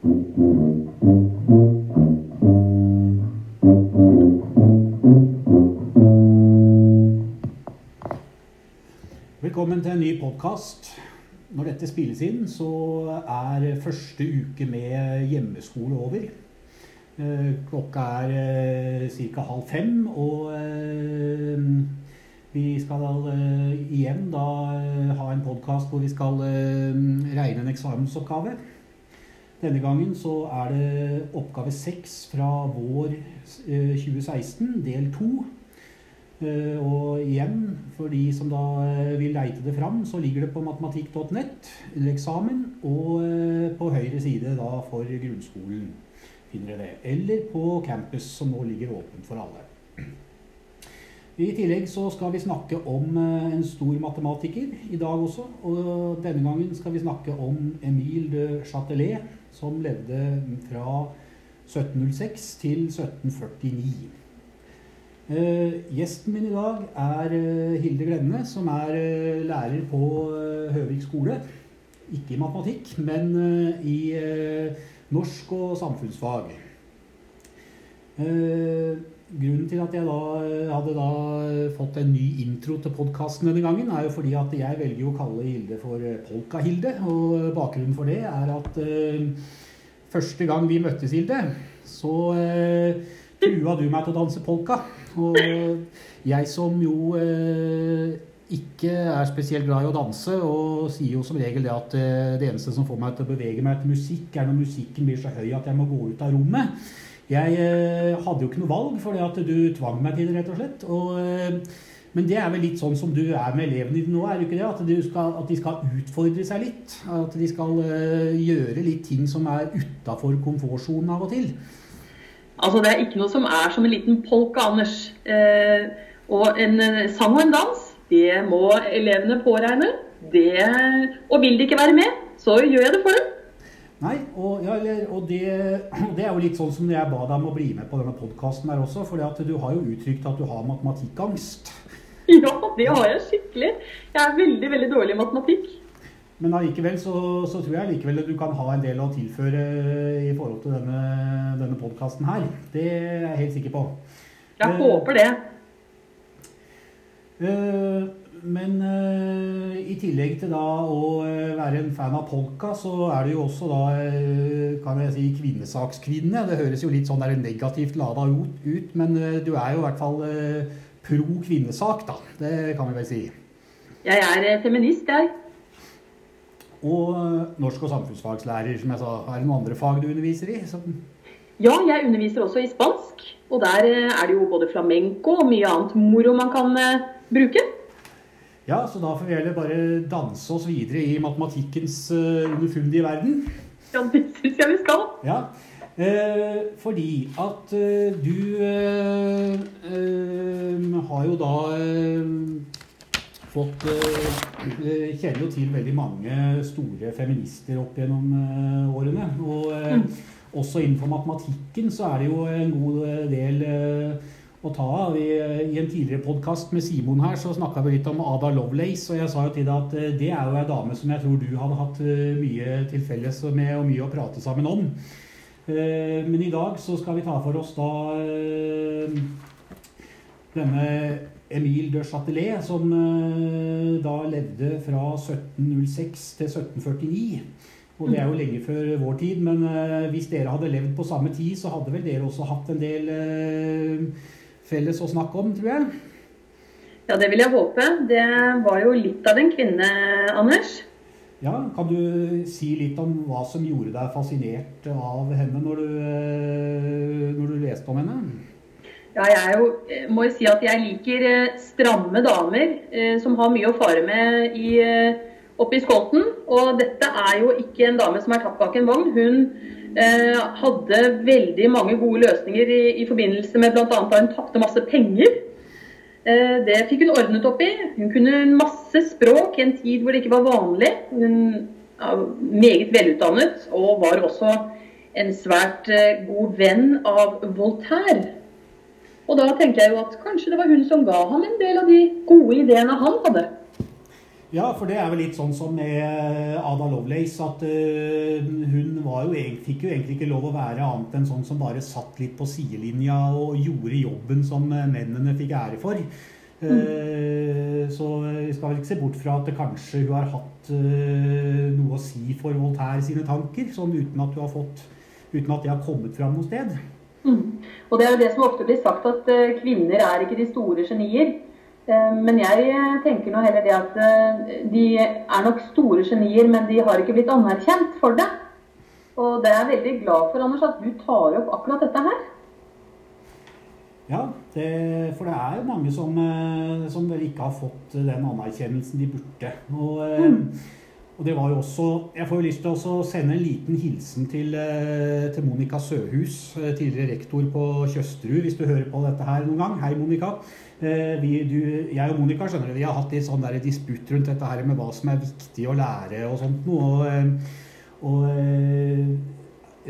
Velkommen til en ny podkast. Når dette spilles inn, så er første uke med hjemmeskole over. Eh, klokka er ca. halv fem, og eh, vi skal eh, igjen da ha en podkast hvor vi skal regne en eksamensoppgave. Denne gangen så er det oppgave seks fra vår 2016, del to. Eh, og igjen, for de som da eh, vil leite det fram, så ligger det på matematikk.nett eksamen, og eh, på høyre side da for grunnskolen finner dere det. Eller på campus, som nå ligger åpent for alle. I tillegg så skal vi snakke om en stor matematiker i dag også. Og denne gangen skal vi snakke om Emile de Chatelet, som levde fra 1706 til 1749. Uh, gjesten min i dag er uh, Hilde Glenne, som er lærer på Høvik skole. Ikke i matematikk, men i norsk og samfunnsfag. Grunnen til at jeg da hadde da fått en ny intro til podkasten denne gangen, er jo fordi at jeg velger å kalle Hilde for Polka-Hilde. Og bakgrunnen for det er at første gang vi møttes, Hilde, så trua du meg til å danse polka. Og jeg som jo uh, ikke er spesielt glad i å danse, og sier jo som regel det at uh, det eneste som får meg til å bevege meg til musikk, er når musikken blir så høy at jeg må gå ut av rommet. Jeg eh, hadde jo ikke noe valg, fordi at du tvang meg til det, rett og slett. Og, eh, men det er vel litt sånn som du er med elevene dine nå, er det ikke det? At, skal, at, de skal utfordre seg litt. At de skal uh, gjøre litt ting som er utafor komfortsonen av og til. Altså, det er ikke noe som er som en liten polka, Anders. Eh, og en eh, sang og en dans, det må elevene påregne. Det, og vil de ikke være med, så gjør jeg det for dem. Nei, og, ja, og det, det, er jo litt sånn som når jeg ba deg om å bli med på denne podkasten her også. For du har jo uttrykt at du har matematikkangst. Ja, det har jeg skikkelig. Jeg er veldig, veldig dårlig i matematikk. Men allikevel så, så, tror jeg likevel at du kan ha en del å tilføre i forhold til denne, denne podkasten her. Det er jeg helt sikker på. Jeg uh, håper det. Uh, men uh, i tillegg til da å være en fan av polka, så er det jo også da kan jeg si kvinnesakskvinne. Det høres jo litt sånn der negativt lada ut, men du er jo i hvert fall pro kvinnesak, da. Det kan vi vel si. Jeg er feminist, jeg. Og eh, norsk- og samfunnsfagslærer, som jeg sa. Er det noen andre fag du underviser i? Så... ja, jeg underviser også i spansk. Og der eh, er det jo både flamenco og mye annet moro man kan bruke. Ja, så da får vi heller bare danse oss videre i matematikkens uh, underfundige verden. Ja, det syns jeg vi skal. Ja, eh, fordi at eh, du eh, har jo da fått Kjenner jo til veldig mange store feminister opp gjennom årene. Og mm. også innenfor matematikken så er det jo en god del å ta av. I, en tidligere podkast med Simon her så snakka vi litt om Ada Lovelace, og jeg sa jo til deg at det er jo ei dame som jeg tror du hadde hatt mye til felles med, og mye å prate sammen om. Men i dag så skal vi ta for oss da denne Emile de Chatelet, som eh, da levde fra 1706 til 1749. Og det er jo lenge før vår tid, men eh, hvis dere hadde levd på samme tid, så hadde vel dere også hatt en del eh, felles å snakke om, tror jeg? Ja, det vil jeg håpe. Det var jo litt av en kvinne, Anders. Ja, Kan du si litt om hva som gjorde deg fascinert av henne når du, når du leste om henne? Ja, jeg jo, eh, må jo si at jeg liker eh, stramme damer eh, som har mye å fare med i, oppe i skolten. Og dette er jo ikke en dame som er tatt bak en vogn. Hun eh, hadde veldig mange gode løsninger i, i forbindelse med bl.a. da hun tapte masse penger. Eh, det fikk hun ordnet opp i. Hun kunne masse språk i en tid hvor det ikke var vanlig. Hun var meget velutdannet og var også en svært god venn av Voltaire. Og da tenker jeg jo at kanskje det var hun som ga ham en del av de gode ideene han hadde. Ja, for det er vel litt sånn som med Ada Lovelace, at uh, hun var jo, fikk jo egentlig ikke lov å være annet enn sånn som bare satt litt på sidelinja og gjorde jobben som mennene fikk ære for. Mm. Så vi skal vel ikke se bort fra at kanskje hun har hatt noe å si for Voltaire sine tanker, sånn uten at, fått, uten at de har kommet fram noe sted. Mm. Og det er jo det som ofte blir sagt, at kvinner er ikke de store genier. Eh, men jeg tenker nå heller det at eh, de er nok store genier, men de har ikke blitt anerkjent for det. Og det er jeg veldig glad for, Anders, at du tar opp akkurat dette her. Ja, det, for det er jo mange som, eh, som ikke har fått den anerkjennelsen de burde. Og, mm. Og det var jo også Jeg får jo lyst til å sende en liten hilsen til, til Monica Søhus, tidligere rektor på Tjøsterud, hvis du hører på dette her noen gang. Hei, Monica. Eh, vi, du, jeg og Monica skjønner vi har hatt litt sånn disputt rundt dette her med hva som er viktig å lære og sånt noe. Og, eh, og uh,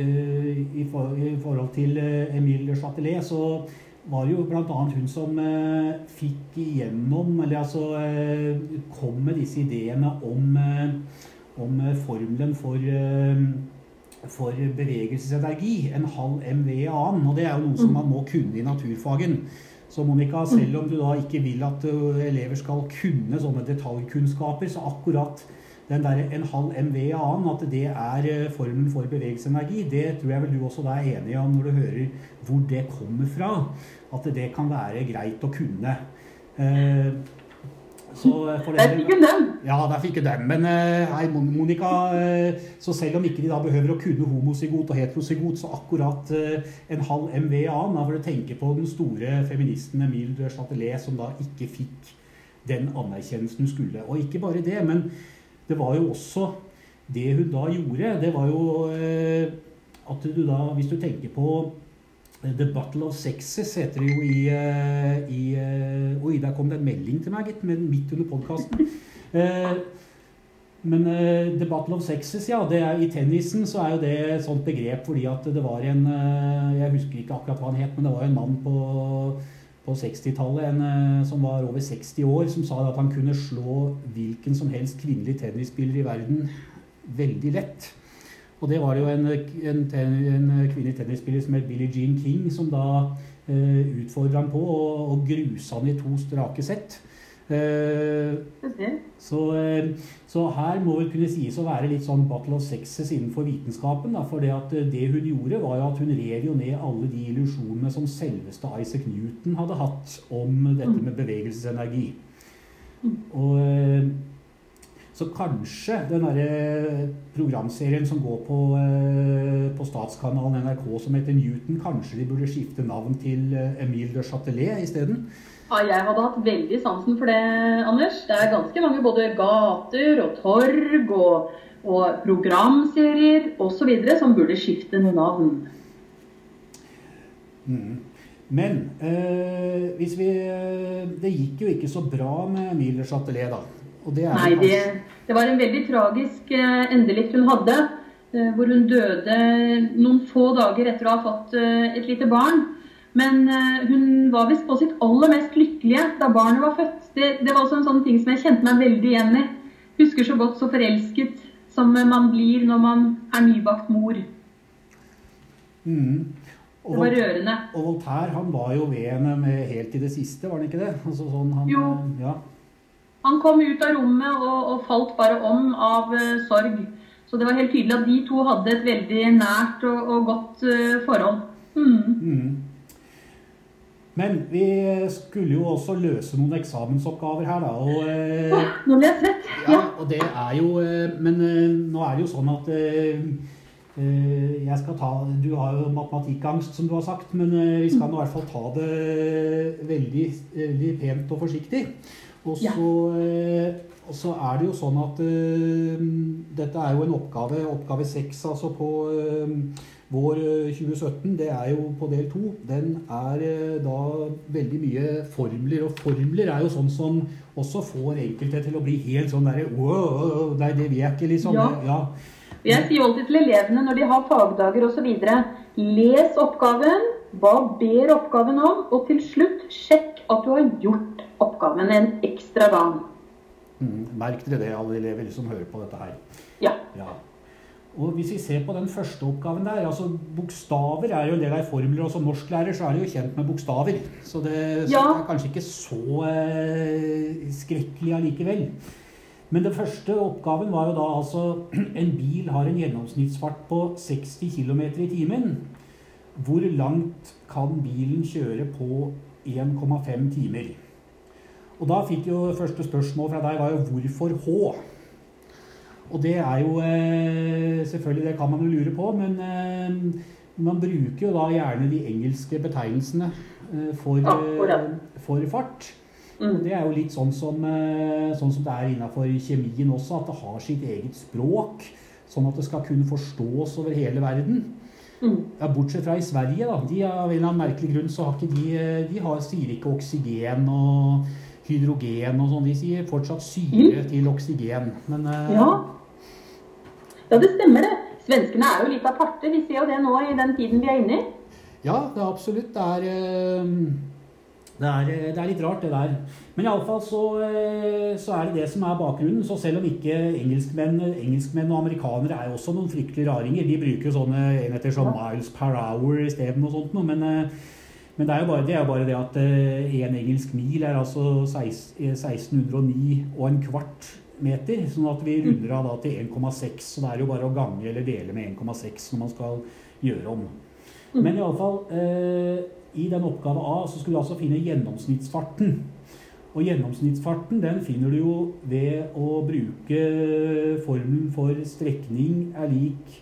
i, for, i, forhold til Emile Chatelet så var det jo bl.a. hun som fikk igjennom Eller altså kom med disse ideene om, om formelen for for bevegelsesenergi, en halv MV annen. Og det er jo noe som man må kunne i naturfagen. Så Monica, selv om du da ikke vil at elever skal kunne sånne detaljkunnskaper, så akkurat den der en halv MV annen, at det er formen for bevegelsesenergi, det tror jeg vel du også er enig om når du hører hvor det kommer fra. At det kan være greit å kunne. Eh, eh, der fikk hun dem. Ja, der fikk hun dem. Men uh, hei, Monica, uh, så selv om ikke de da behøver å kunne homozygot og heterozygot, så akkurat en halv MV annen, da får du tenke på den store feministen Emile Chatelet, som da ikke fikk den anerkjennelsen hun skulle. Og ikke bare det, men det var jo også det hun da gjorde, det var jo at du da, hvis du tenker på The Battle of Sexes heter det jo i, eh, i eh, Oi, der kom det en melding til meg, gitt, midt under podkasten. Eh, men The Battle of Sexes, ja, det er, i tennisen så er jo det et sånt begrep fordi at det var en Jeg husker ikke akkurat hva han het, men det var en mann på, på 60-tallet som var over 60 år, som sa at han kunne slå hvilken som helst kvinnelig tennisspiller i verden veldig lett. Og det var jo en, en, en kvinnelig tennisspiller som het Billie Jean King, som da eh, utfordra han på og, og grusa han i to strake sett. Eh, så, eh, så, her må vel kunne sies å være litt sånn battle of sexes innenfor vitenskapen. Da, for det, at eh, det hun gjorde, var jo at hun rev jo ned alle de illusjonene som selveste Isaac Newton hadde hatt om dette mm. med bevegelsesenergi. Mm. Og eh, så kanskje den derre programserien som går på, eh, på, statskanalen NRK som heter Newton, kanskje de burde skifte navn til eh, Emile de Chatelet isteden? Ja, jeg hadde hatt veldig sansen for det, Anders. Det er ganske mange både gater og torg og, og programserier osv. som burde skifte navn. Mm. Men eh, hvis vi Det gikk jo ikke så bra med Emile Chatelet, da. Nei, det, det, var en veldig tragisk eh, endelikt hun hadde. Eh, hvor hun døde noen få dager etter å ha fått eh, et lite barn. Men hun var visst på sitt aller mest lykkelige da barnet var født. Det, det var også en sånn ting som jeg kjente meg veldig igjen i. Husker så godt så forelsket som man blir når man er nybakt mor. Mm. Og, det var rørende. Og Voltaire han var jo ved henne helt til det siste, var han ikke det? Altså, sånn han, jo. Ja. Han kom ut av rommet og, og falt bare om av uh, sorg. Så det var helt tydelig at de to hadde et veldig nært og, og godt uh, forhold. Mm. Mm. Men vi skulle jo også løse noen eksamensoppgaver her, da. Og, uh, oh, nå ble jeg. Ja. ja. og det er jo Men nå er det jo sånn at jeg skal ta, Du har jo matematikkangst, som du har sagt, men vi skal nå i hvert fall ta det veldig, veldig pent og forsiktig. Og så, ja. Eh, og så, er det jo sånn at uh, dette er jo en oppgave, oppgave 6 altså på uh, vår 2017. Det er jo på del 2. Den er da veldig mye formler. Og formler er jo sånn som også får enkelte til å bli helt sånn derre wow, Nei, det vil jeg ikke, liksom. Ja. ja. Jeg sier alltid til elevene når de har fagdager osv. Les oppgaven, hva ber oppgaven om, og til slutt sjekk at du har gjort oppgaven en ekstra gang. Mm, merk dere det, alle elever som hører på dette her. Ja. ja. Og hvis vi ser på den første oppgaven der altså Bokstaver er jo en del av formler, og som norsklærer så er det jo kjent med bokstaver. Så det, så Ja. det er kanskje ikke så eh, skrekkelig allikevel. Men den første oppgaven var jo da altså En bil har en gjennomsnittsfart på 60 km i timen. Hvor langt kan bilen kjøre på 1,5 timer? Og da fikk jo første spørsmål fra deg var jo hvorfor H? Og det er jo eh, Selvfølgelig, det kan man jo lure på, men eh, man bruker jo da gjerne de engelske betegnelsene eh, for, for fart. Mm. Det er jo litt sånn som, sånn som det er innafor kjemien også, at det har sitt eget språk. Sånn at det skal kunne forstås over hele verden. Mm. Ja, bortsett fra i Sverige, da. De, av en eller annen merkelig grunn så har ikke de De har, sier ikke oksygen og hydrogen og sånn. De sier fortsatt syre til oksygen. Men uh... Ja. ja, det stemmer det. Svenskene er jo litt aparte. Vi ser jo det nå i den tiden vi er inne i. Ja, det er absolutt. Det er, eh, det er, eh, det er litt rart, det der. Men iallfall så, eh, så er det det som er bakgrunnen. Så selv om ikke engelskmenn, engelskmenn og amerikanere er også noen fryktelige raringer De bruker jo sånne enheter som miles per hour isteden og sånt noe. Men, men det er jo bare det, er bare det at én engelsk mil er altså 1609 og en kvart meter. Sånn at vi runder av da til 1,6. Så det er jo bare å gange eller dele med 1,6 når man skal gjøre om. Men iallfall eh, i den oppgave A så skulle du altså finne gjennomsnittsfarten. Og gjennomsnittsfarten den finner du jo ved å bruke formelen for strekning er lik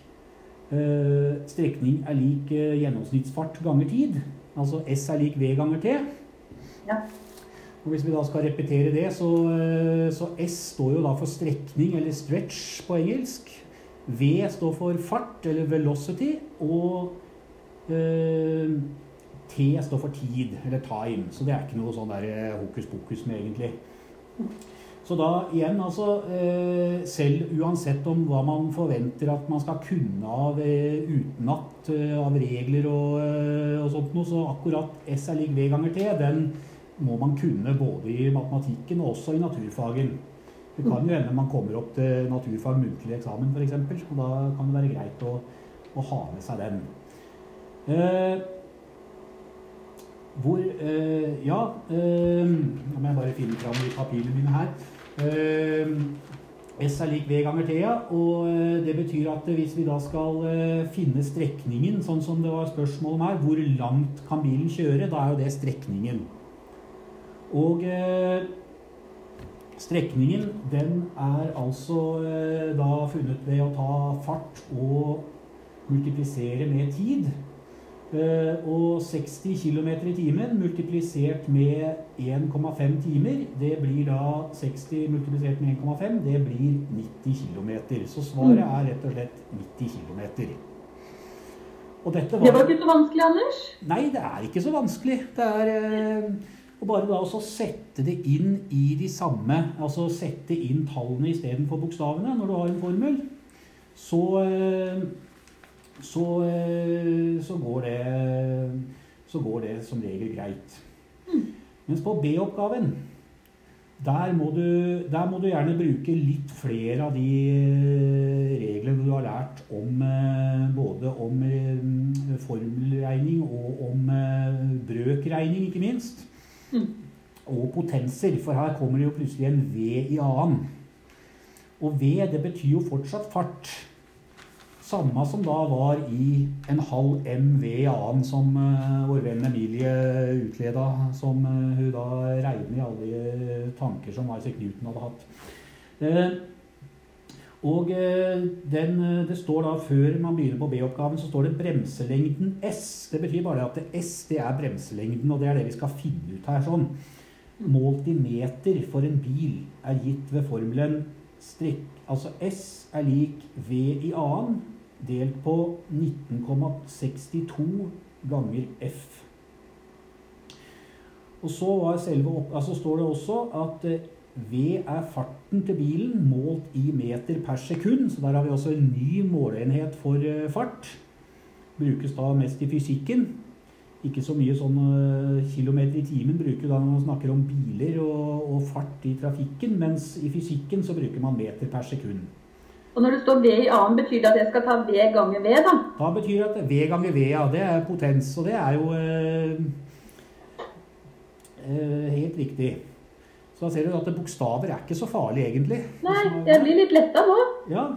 eh, Strekning er lik eh, gjennomsnittsfart ganger tid. Altså S er lik V ganger T. Ja. Og hvis vi da skal repetere det, så, eh, så S står jo da for strekning, eller stretch på engelsk. V står for fart, eller velocity. Og eh, T står for tid, eller time. Så det er ikke noe sånn der eh, hokus pokus med, egentlig. Så da igjen, altså eh, Selv uansett om hva man forventer at man skal kunne av eh, utenat, eh, av regler og, og sånt noe, så akkurat S er lik V ganger T, den må man kunne både i matematikken og også i naturfagen. Det kan jo hende man kommer opp til naturfag muntlig eksamen f.eks., og da kan det være greit å, å ha med seg den. Eh, hvor eh, Ja, eh, nå må jeg bare finne fram de papirene mine her. Eh, S er lik V ganger T. Og eh, det betyr at hvis vi da skal eh, finne strekningen, sånn som det var spørsmål om her, hvor langt kan bilen kjøre, da er jo det strekningen. Og eh, strekningen, den er altså eh, da funnet ved å ta fart og multiplisere med tid. Eh, og 60 km i timen multiplisert med 1,5 timer, det blir da 60 multiplisert med 1,5, det blir 90 km. Så svaret er rett og slett 90 km. Og dette Det var ikke så vanskelig, Anders. Nei, det er ikke så vanskelig. Det er eh, å bare da også sette det inn i de samme Altså sette inn tallene istedenfor bokstavene når du har en formel. Så eh, så, eh, så, går det, så går det som regel greit. Mens på B-oppgaven der må, du, der må du gjerne bruke litt flere av de eh, reglene du har lært om eh, både om formelregning og om brøkregning, ikke minst. Mm. Og potenser, for her kommer det jo plutselig en V i annen. Og V, det betyr jo fortsatt fart. Samme som da var i en halv MV annen, som eh, vår venn Emilie utleda, som eh, hun da regner i alle tanker som Isaac Newton hadde hatt. Eh, og den, det står da Før man begynner på B-oppgaven, så står det bremselengden S. Det betyr bare at det S det er bremselengden, og det er det vi skal finne ut her. sånn. Målt i meter for en bil er gitt ved formelen strikk. altså S er lik V i annen delt på 19,62 ganger F. Og så selve altså står det også at eh, V er farten til bilen målt i meter per sekund. Så der har vi også en ny måleenhet for eh, fart. Brukes da mest i fysikken. Ikke så mye sånn eh, kilometer i timen bruker da når man snakker om biler og, og fart i trafikken, mens i fysikken så bruker man meter per sekund. Og når det står V i annen, betyr det at jeg skal ta V ganger V, da? Da betyr at V ganger V, ja, det er potens. Og det er jo eh, eh, helt riktig. Så da ser du at bokstaver er ikke så farlig, egentlig. Nei, jeg blir litt letta nå. Ja.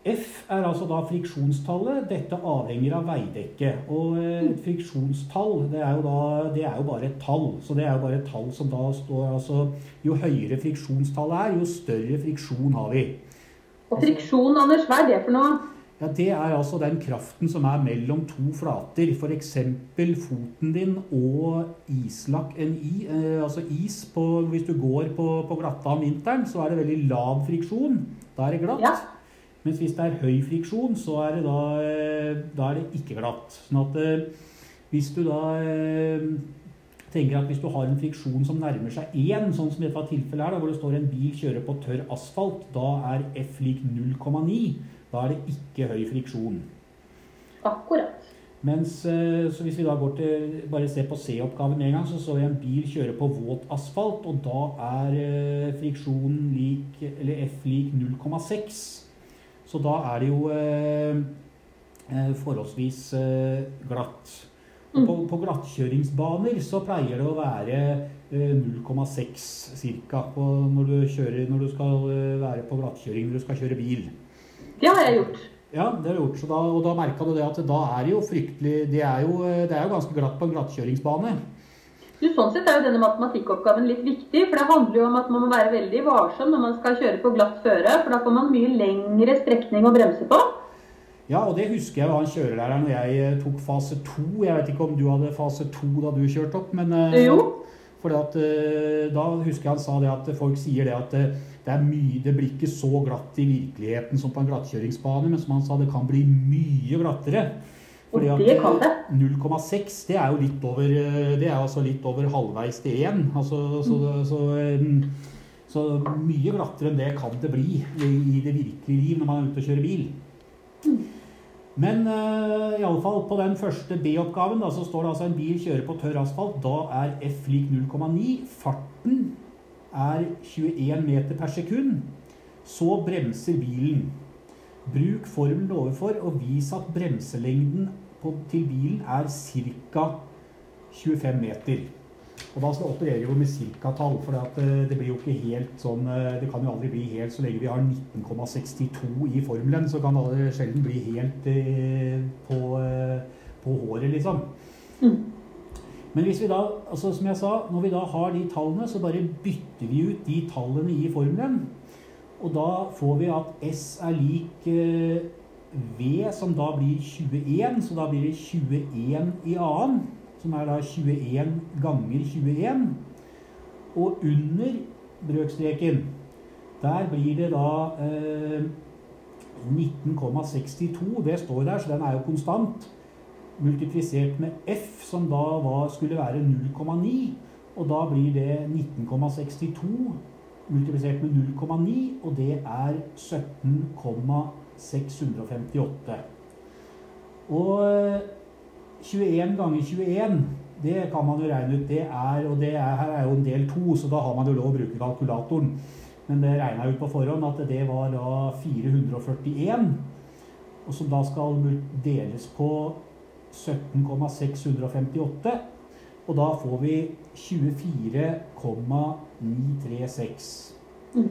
F er altså da friksjonstallet. Dette avhenger av veidekket. Og eh, et friksjonstall, det er, jo da, det er jo bare et tall. Så det er jo bare et tall som da står altså Jo høyere friksjonstallet er, jo større friksjon har vi. Og friksjon, Anders, hva er det for noe? Ja, Det er altså den kraften som er mellom to flater. F.eks. foten din og islakk en i, eh, altså is på, Hvis du går på, på glatta om vinteren, så er det veldig lav friksjon. Da er det glatt. Ja. Mens hvis det er høy friksjon, så er det da, eh, da er det ikke glatt. Sånn at eh, hvis du da eh, tenker at hvis du har en friksjon som nærmer seg 1, sånn som dette tilfellet er, da, hvor det står en bil kjører på tørr asfalt, da er F lik 0,9. Da er det ikke høy friksjon. Akkurat. Mens så hvis vi da går til bare se på C-oppgaven med en gang, så så vi en bil kjøre på våt asfalt, og da er friksjonen lik, eller F lik 0,6. Så da er det jo eh, eh, forholdsvis eh, glatt. Og på, på, glattkjøringsbaner så pleier det å være 0,6 ca. Når, du kjører, når du skal være på glattkjøring når du skal kjøre bil. Det har jeg gjort. Ja, det har du gjort. Da, og da merka du det at da er det jo fryktelig Det er jo, det er jo ganske glatt på en glattkjøringsbane. Du, sånn sett er jo denne matematikkoppgaven litt viktig, for det handler jo om at man må være veldig varsom når man skal kjøre på glatt føre, for da får man mye lengre strekning å bremse på. Ja, og det husker jeg var han kjørelæreren når jeg eh, tok fase to. Jeg vet ikke om du hadde fase to da du kjørte opp, men eh, Jo. At, eh, da husker jeg han sa det at folk sier det at det, er mye, det blir ikke så glatt i virkeligheten som på en glattkjøringsbane, men som han sa, det kan bli mye glattere. Fordi det. 0,6 det er jo litt over, det er altså litt over halvveis til 1. Altså, så, mm. så, så, så, mye glattere enn det kan det bli i det virkelige liv når man er ute og kjører bil. Men uh, i alle fall på den første B-oppgaven så står det altså en bil kjører på tørr asfalt. Da er F lik 0,9. Farten er 21 meter per sekund. Så bremser bilen. Bruk formelen overfor og vis at bremselengden på, til bilen er ca. 25 meter. Og da opererer vi jo med cirka-tall, for eh, det blir jo ikke helt sånn eh, Det kan jo aldri bli helt så lenge vi har 19,62 i formelen, så kan det sjelden bli helt eh, på, på håret, liksom. Mm. Men hvis vi da, altså som jeg sa, når vi da har de tallene, så bare bytter vi ut de tallene i formelen. Og da får vi at S er lik V, som da blir 21. Så da blir det 21 i annen, som er da 21 ganger 21. Og under brøkstreken, der blir det da eh, 19,62. Det står der, så den er jo konstant. Multiplisert med F, som da var, skulle være 0,9. Og da blir det 19,62 multiplisert med 0,9, og det er 17,658. Og 21 eh, ganger 21, det kan man jo regne ut. Det er, og det er, her er jo en del to, så da har man jo lov å bruke kalkulatoren. Men det regna ut på forhånd at det var da 441, og som da skal deles på 17,658. Og da får vi 24,936. Mm.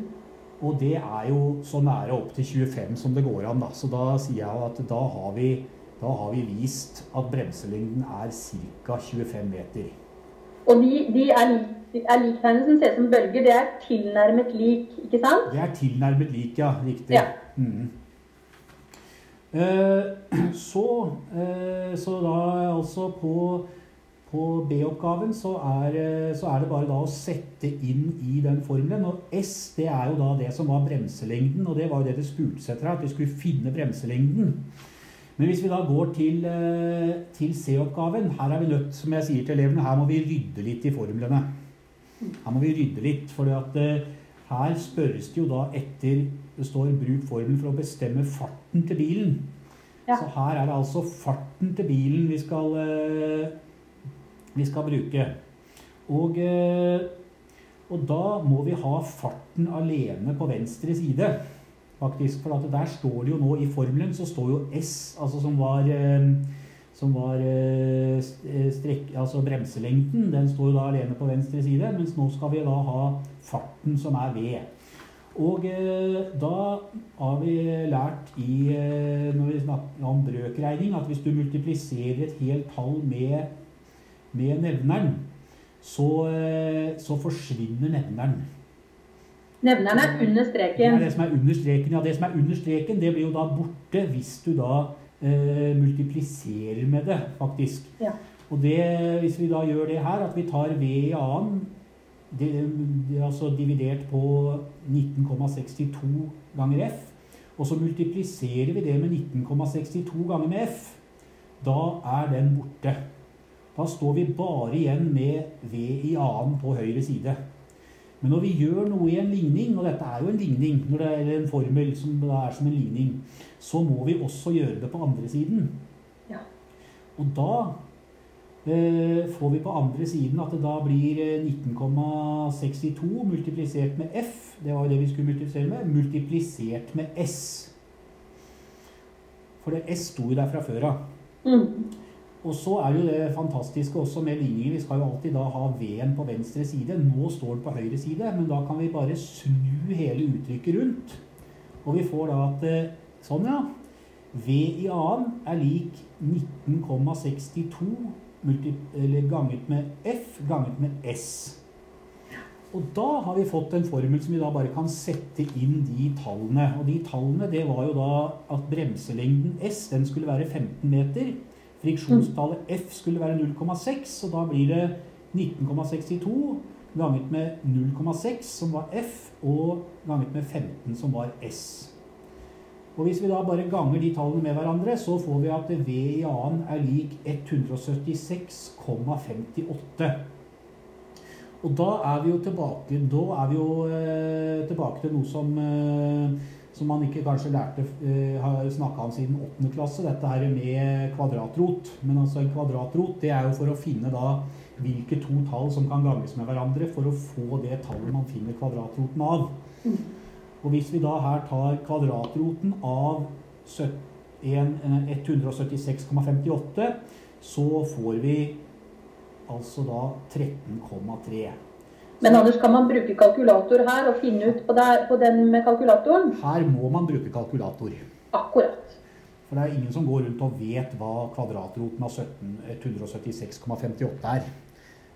Og det er jo så nære opp til 25 som det går an. Da. Så da sier jeg at da har vi, da har vi vist at bremselengden er ca. 25 meter. Og de, de er, er som ser ut som bølger, det er tilnærmet lik, ikke sant? Det er tilnærmet lik, ja. Riktig. Ja. Mm. Eh, så, eh, så da altså på på B-oppgaven så, så, er det bare da å sette inn i den formelen. Og S det er jo da det som var bremselengden, og det var jo det det spurte etter, at vi skulle finne bremselengden. Men hvis vi da går til, eh, til C-oppgaven, her er vi nødt, som jeg sier til elevene, her må vi rydde litt i formlene. Her må vi rydde litt, for eh, her spørres det jo da etter Det står 'bruk formelen for å bestemme farten til bilen'. Ja. Så her er det altså farten til bilen vi skal eh, vi skal bruke. Og, og, da må vi ha farten alene på venstre side. Faktisk. For der står det jo nå i formelen så står jo S, altså som var eh, som var eh, strekk, altså bremselengden, den står jo da alene på venstre side, mens nå skal vi da ha farten som er V. Og eh, da har vi lært i, eh, når vi snakker om brøkregning, at hvis du multipliserer et helt tall med, med nevneren, så, eh, så, forsvinner nevneren. Nevneren er under streken? Det er det som er under streken. Ja, det som er under streken, det blir jo da borte hvis du da eh, multipliserer med det, faktisk. Ja. Og det, hvis vi da gjør det her, at vi tar V i annen det, det altså dividert på 19,62 ganger F. Og så multipliserer vi det med 19,62 ganger med F. Da er den borte. Da står vi bare igjen med V i annen på høyre side. Men når vi gjør noe i en ligning, og dette er jo en ligning, når det er en formel som er som en ligning, så må vi også gjøre det på andre siden. Ja. Og da Eh, får vi på andre siden at det da blir 19,62 eh, multiplisert med F. Det var jo det vi skulle multiplisere med. Multiplisert med S. For det S sto jo der fra før av. Mm. Og så er jo det fantastiske også med ligninger. Vi skal jo alltid da ha V-en på venstre side. Nå står den på høyre side, men da kan vi bare snu hele uttrykket rundt. Og vi får da at eh, Sånn, ja. V i annen er lik 19,62 ganget med F ganget med S. Og da har vi fått en formel som vi da bare kan sette inn de tallene. Og de tallene det var jo da at bremselengden S den skulle være 15 meter. Friksjonstallet F skulle være 0,6, og da blir det 19,62 ganget med 0,6, som var F, og ganget med 15, som var S. Og Hvis vi da bare ganger de tallene med hverandre, så får vi at V i annen er lik 176,58. Og da er vi jo tilbake, er vi jo, eh, tilbake til noe som, eh, som man ikke kanskje lærte eh, har snakka om siden 8. klasse, dette her med kvadratrot. Men altså en kvadratrot det er jo for å finne da hvilke to tall som kan ganges med hverandre for å få det tallet man finner kvadratroten av. Mm. Og hvis vi da her tar kvadratroten av 176,58, eh, så får vi altså da 13,3. Men Anders, kan man bruke kalkulator her og finne ut på, der, på den med kalkulatoren? Her må man bruke kalkulator. Akkurat. For det er ingen som går rundt og vet hva kvadratroten av 176,58 er.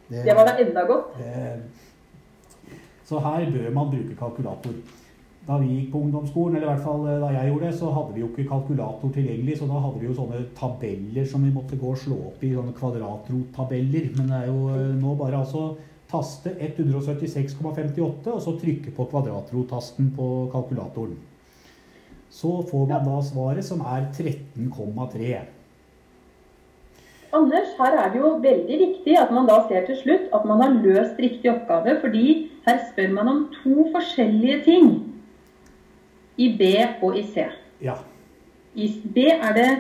Det, det, var da enda godt. Det, så her bør man bruke kalkulator da vi gikk på ungdomsskolen, eller i hvert fall eh, da jeg gjorde det, så hadde vi jo ikke kalkulator tilgjengelig, så da hadde vi jo sånne tabeller som vi måtte gå og slå opp i, sånne kvadratrottabeller. Men det er jo eh, nå bare altså taste 176,58, og så trykke på kvadratrotasten på kalkulatoren. Så får man da svaret, som er 13,3. Anders, her er det jo veldig viktig at man da ser til slutt at man har løst riktig oppgave, fordi her spør man om to forskjellige ting i B og i C. Ja. I B er det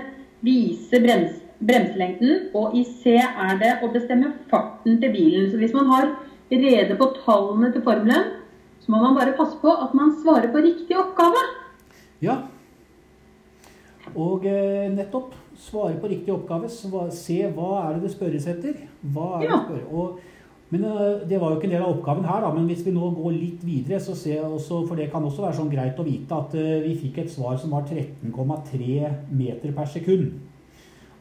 vise brems, bremselengden, og i C er det å bestemme farten til bilen. Så hvis man har rede på tallene til formelen, så må man bare passe på at man svarer på riktig oppgave. Ja. Og eh, nettopp svare på riktig oppgave. Se hva er det det spørres etter. Hva er det? Og men eh, Det var jo ikke en del av oppgaven her, da, men hvis vi nå går litt videre, så ser jeg også, for det kan også være sånn greit å vite at eh, vi fikk et svar som var 13,3 meter per sekund.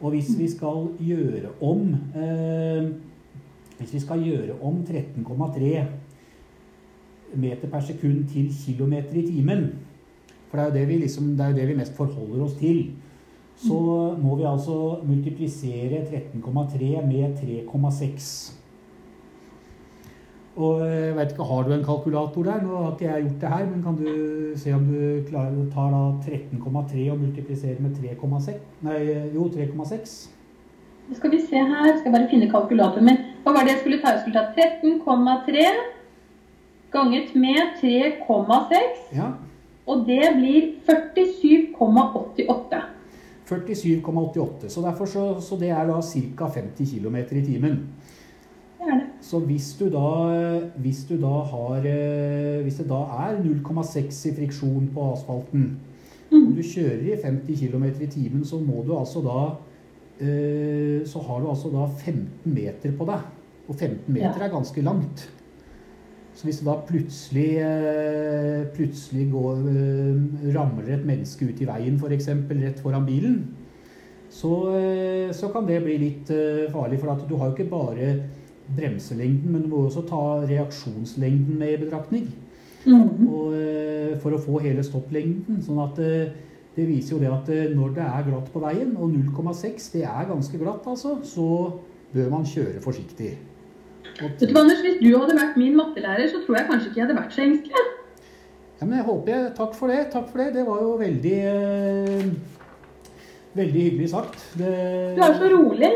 Og hvis vi skal gjøre om eh, Hvis vi skal gjøre om 13,3 meter per sekund til kilometer i timen, for det er jo det vi, liksom, det det vi mest forholder oss til, så må vi altså multiplisere 13,3 med 3,6. Og jeg vet ikke, Har du en kalkulator der? Nå har ikke jeg gjort det her, men kan du se om du klarer å ta 13,3 og multiplisere med 3,6? Nei, jo, 3,6. Nå skal vi se her. Skal jeg bare finne kalkulatoren min. Hva var det jeg skulle ta? Jeg skulle ta 13,3 ganget med 3,6. Ja. Og det blir 47,88. 47,88. Så, så, så det er da ca. 50 km i timen. Så hvis du da, hvis du da har eh, Hvis det da er 0,6 i friksjon på asfalten, og du kjører i 50 km i timen, så må du altså da eh, Så har du altså da 15 meter på deg. Og 15 meter Ja. er ganske langt. Så hvis det da plutselig, eh, plutselig går, ramler et menneske ut i veien, f.eks. rett foran bilen, så, så kan det bli litt farlig. For at du har jo ikke bare bremselengden, men du må også ta reaksjonslengden med i betraktning. Mhm. Og, eh, for å få hele stopplengden. Sånn at eh, det viser jo det at eh, når det er glatt på veien, og 0,6 det er ganske glatt, altså, så bør man kjøre forsiktig. Vet du Anders, Hvis du hadde vært min mattelærer, så tror jeg kanskje ikke jeg hadde vært så engstelig. ja, men jeg håper jeg, Takk for det. Takk for det. Det var jo veldig eh, Veldig hyggelig sagt. Det, Du er så rolig.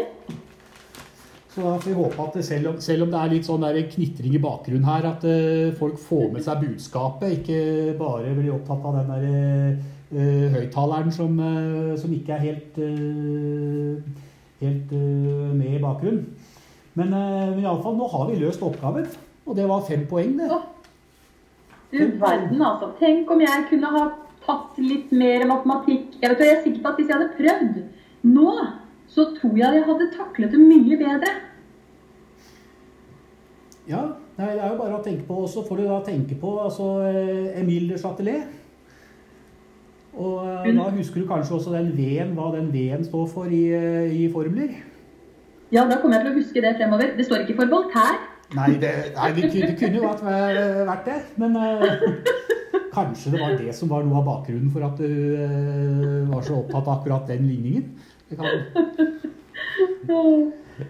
Så da får vi håpe at selv, om, selv om det er litt sånn knitring i bakgrunnen her, at uh, folk får med seg budskapet, ikke bare blir opptatt av den der uh, høyttaleren som, uh, som ikke er helt, helt med i bakgrunnen. Men, men iallfall, nå har vi løst oppgaven. Og det var fem poeng, det. Ja. Du verden, altså. Tenk om jeg kunne ha tatt litt mer matematikk. Jeg, vet, jeg er sikker på at hvis jeg hadde prøvd nå, så tror jeg jeg hadde taklet det mye bedre. Ja, det er jo bare å tenke på. Og så får du da tenke på altså, eh, Emile de Chatelet. Og eh, da husker du kanskje også den V-en, hva den V-en står for i, eh, i formler? Ja, da kommer jeg til å huske det fremover. Det står ikke for Voltaire. Nei, det, nei, det, det kunne jo vært, det. Men uh, kanskje det var det som var noe av bakgrunnen for at du uh, var så opptatt av akkurat den ligningen.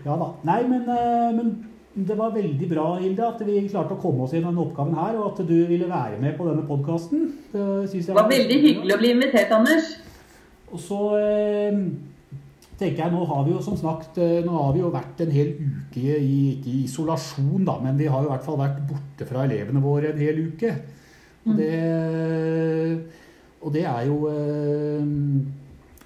Ja da. Nei, men, uh, men det var veldig bra, Hilde, at vi klarte å komme oss gjennom denne oppgaven her, og at du ville være med på denne podkasten. Det Det var veldig hyggelig å bli invitert, Anders. Og så eh, tenker jeg, nå har vi jo som sagt eh, nå har vi jo vært en hel uke i ikke i isolasjon, da, men vi har jo i hvert fall vært borte fra elevene våre en hel uke. Og det, og det er jo eh,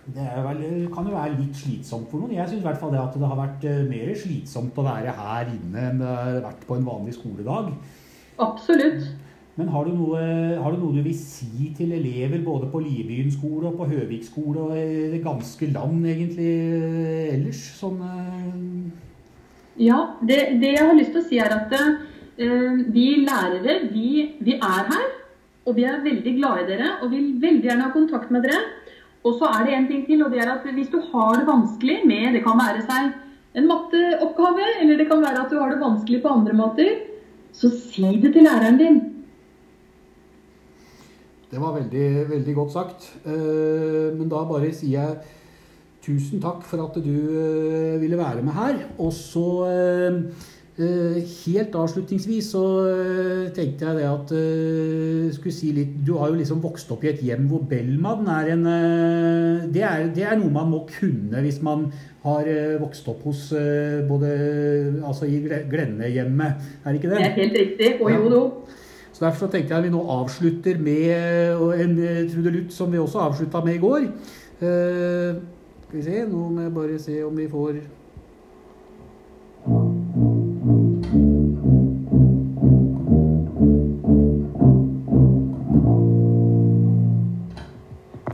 det vel, kan jo være litt slitsomt for noen. Jeg syns i hvert fall det at det har vært eh, mer slitsomt å være her inne enn det har vært på en vanlig skoledag. Absolutt. Men har du, noe, har du noe du vil si til elever både på Libyen skole og på Høvik skole og i det ganske land egentlig eh, ellers? Som eh, Ja, det, det jeg har lyst til å si er at uh, vi lærere, vi, vi er her. Og vi er veldig glad i dere og vil veldig gjerne ha kontakt med dere. Og så er det en ting til, og det er at hvis du har det vanskelig med Det kan være seg en matteoppgave, eller det kan være at du har det vanskelig på andre måter, så si det til læreren din. Det var veldig, veldig godt sagt. Eh, Men da bare sier jeg tusen takk for at du eh, ville være med her. Og så eh, helt avslutningsvis så eh, tenkte jeg det at eh, skulle si litt Du har jo liksom vokst opp i et hjem hvor Bellman er en eh, det er, det er noe man må kunne hvis man har eh, vokst opp hos eh, både Altså i Gle- Glennehjemmet, er det ikke Det det? er helt riktig. Og jo, jo. Så Derfor så tenkte jeg at vi nå avslutter med en eh, trudelutt som vi også avslutta med i går. Eh, skal vi se, nå må jeg bare se om vi får